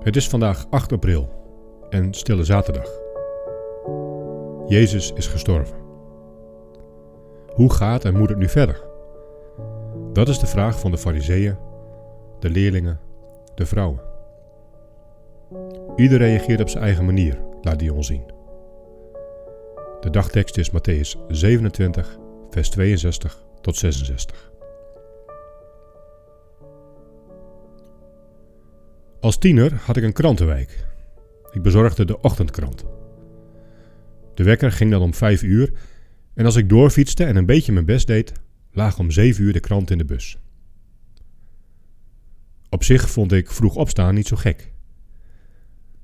Het is vandaag 8 april en Stille Zaterdag. Jezus is gestorven. Hoe gaat en moet het nu verder? Dat is de vraag van de Fariseeën, de leerlingen, de vrouwen. Ieder reageert op zijn eigen manier, laat die ons zien. De dagtekst is Matthäus 27, vers 62 tot 66. Als tiener had ik een krantenwijk. Ik bezorgde de ochtendkrant. De wekker ging dan om vijf uur en als ik doorfietste en een beetje mijn best deed, lag om zeven uur de krant in de bus. Op zich vond ik vroeg opstaan niet zo gek.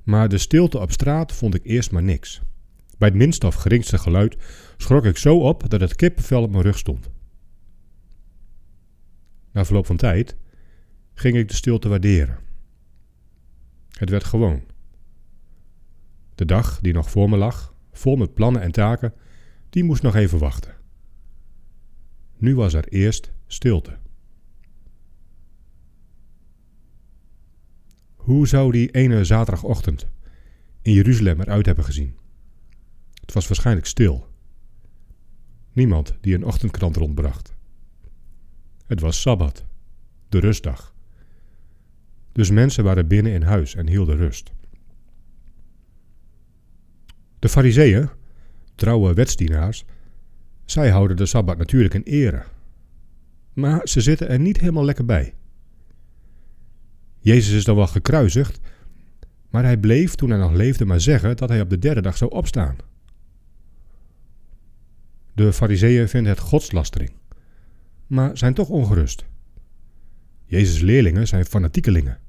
Maar de stilte op straat vond ik eerst maar niks. Bij het minste of geringste geluid schrok ik zo op dat het kippenvel op mijn rug stond. Na verloop van tijd ging ik de stilte waarderen. Het werd gewoon. De dag die nog voor me lag, vol met plannen en taken, die moest nog even wachten. Nu was er eerst stilte. Hoe zou die ene zaterdagochtend in Jeruzalem eruit hebben gezien? Het was waarschijnlijk stil. Niemand die een ochtendkrant rondbracht. Het was Sabbat, de rustdag. Dus mensen waren binnen in huis en hielden rust. De fariseeën, trouwe wetsdienaars, zij houden de Sabbat natuurlijk in ere. Maar ze zitten er niet helemaal lekker bij. Jezus is dan wel gekruisigd, maar hij bleef toen hij nog leefde maar zeggen dat hij op de derde dag zou opstaan. De fariseeën vinden het godslastering, maar zijn toch ongerust. Jezus' leerlingen zijn fanatiekelingen.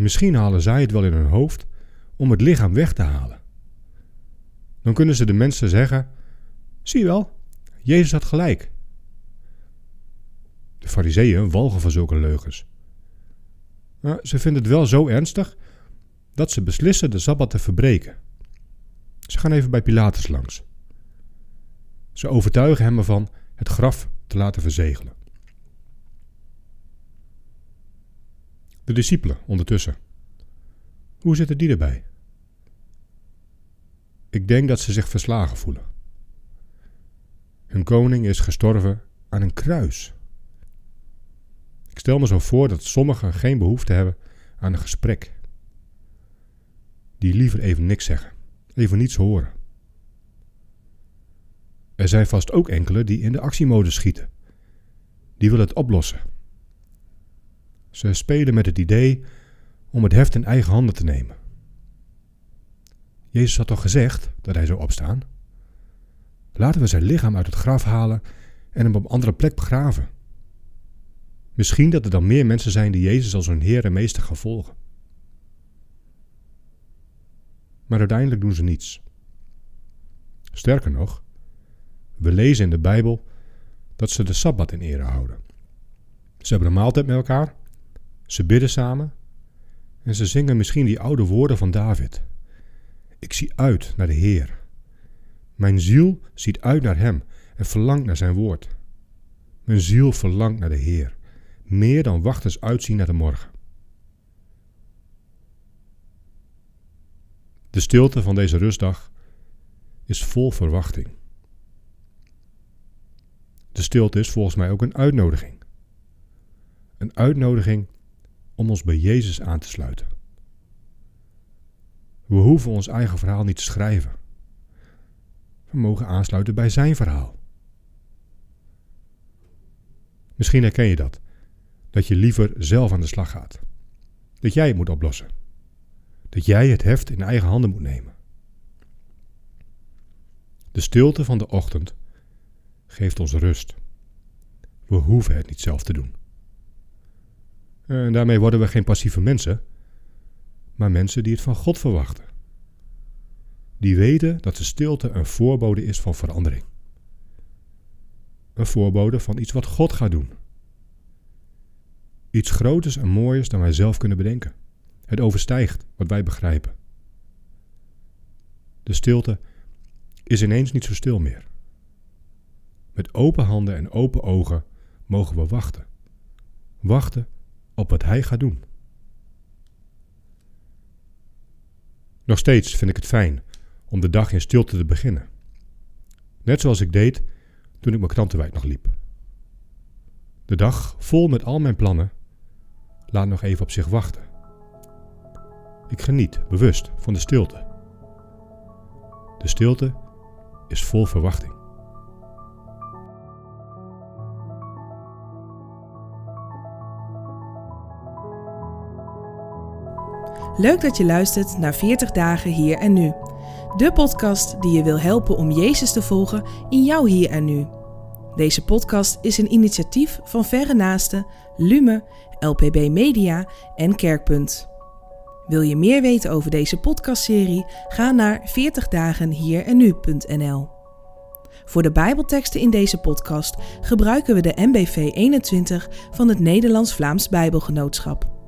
Misschien halen zij het wel in hun hoofd om het lichaam weg te halen. Dan kunnen ze de mensen zeggen: Zie wel, Jezus had gelijk. De Fariseeën walgen van zulke leugens. Maar ze vinden het wel zo ernstig dat ze beslissen de sabbat te verbreken. Ze gaan even bij Pilatus langs. Ze overtuigen hem ervan het graf te laten verzegelen. De discipelen ondertussen. Hoe zitten die erbij? Ik denk dat ze zich verslagen voelen. Hun koning is gestorven aan een kruis. Ik stel me zo voor dat sommigen geen behoefte hebben aan een gesprek. Die liever even niks zeggen, even niets horen. Er zijn vast ook enkele die in de actiemodus schieten. Die willen het oplossen ze spelen met het idee om het heft in eigen handen te nemen. Jezus had toch gezegd dat hij zou opstaan? Laten we zijn lichaam uit het graf halen en hem op een andere plek begraven. Misschien dat er dan meer mensen zijn die Jezus als hun Heer en Meester gaan volgen. Maar uiteindelijk doen ze niets. Sterker nog, we lezen in de Bijbel dat ze de Sabbat in ere houden. Ze hebben een maaltijd met elkaar ze bidden samen en ze zingen misschien die oude woorden van David. Ik zie uit naar de Heer. Mijn ziel ziet uit naar Hem en verlangt naar Zijn woord. Mijn ziel verlangt naar de Heer, meer dan wachters uitzien naar de morgen. De stilte van deze rustdag is vol verwachting. De stilte is volgens mij ook een uitnodiging. Een uitnodiging om ons bij Jezus aan te sluiten. We hoeven ons eigen verhaal niet te schrijven. We mogen aansluiten bij Zijn verhaal. Misschien herken je dat, dat je liever zelf aan de slag gaat. Dat jij het moet oplossen. Dat jij het heft in eigen handen moet nemen. De stilte van de ochtend geeft ons rust. We hoeven het niet zelf te doen. Eh, en daarmee worden we geen passieve mensen, maar mensen die het van God verwachten. Die weten dat de stilte een voorbode is van verandering. Een voorbode van iets wat God gaat doen. Iets groters en mooiers dan wij zelf kunnen bedenken. Het overstijgt wat wij begrijpen. De stilte is ineens niet zo stil meer. Met open handen en open ogen mogen we wachten. Wachten op wat hij gaat doen. Nog steeds vind ik het fijn om de dag in stilte te beginnen. Net zoals ik deed toen ik mijn krantenwijk nog liep. De dag vol met al mijn plannen laat nog even op zich wachten. Ik geniet bewust van de stilte. De stilte is vol verwachting. Leuk dat je luistert naar 40 dagen hier en nu. De podcast die je wil helpen om Jezus te volgen in jouw hier en nu. Deze podcast is een initiatief van Verre Naasten, Lume, LPB Media en Kerkpunt. Wil je meer weten over deze podcastserie? Ga naar 40dagenhierennu.nl. Voor de Bijbelteksten in deze podcast gebruiken we de MBV 21 van het Nederlands-Vlaams Bijbelgenootschap.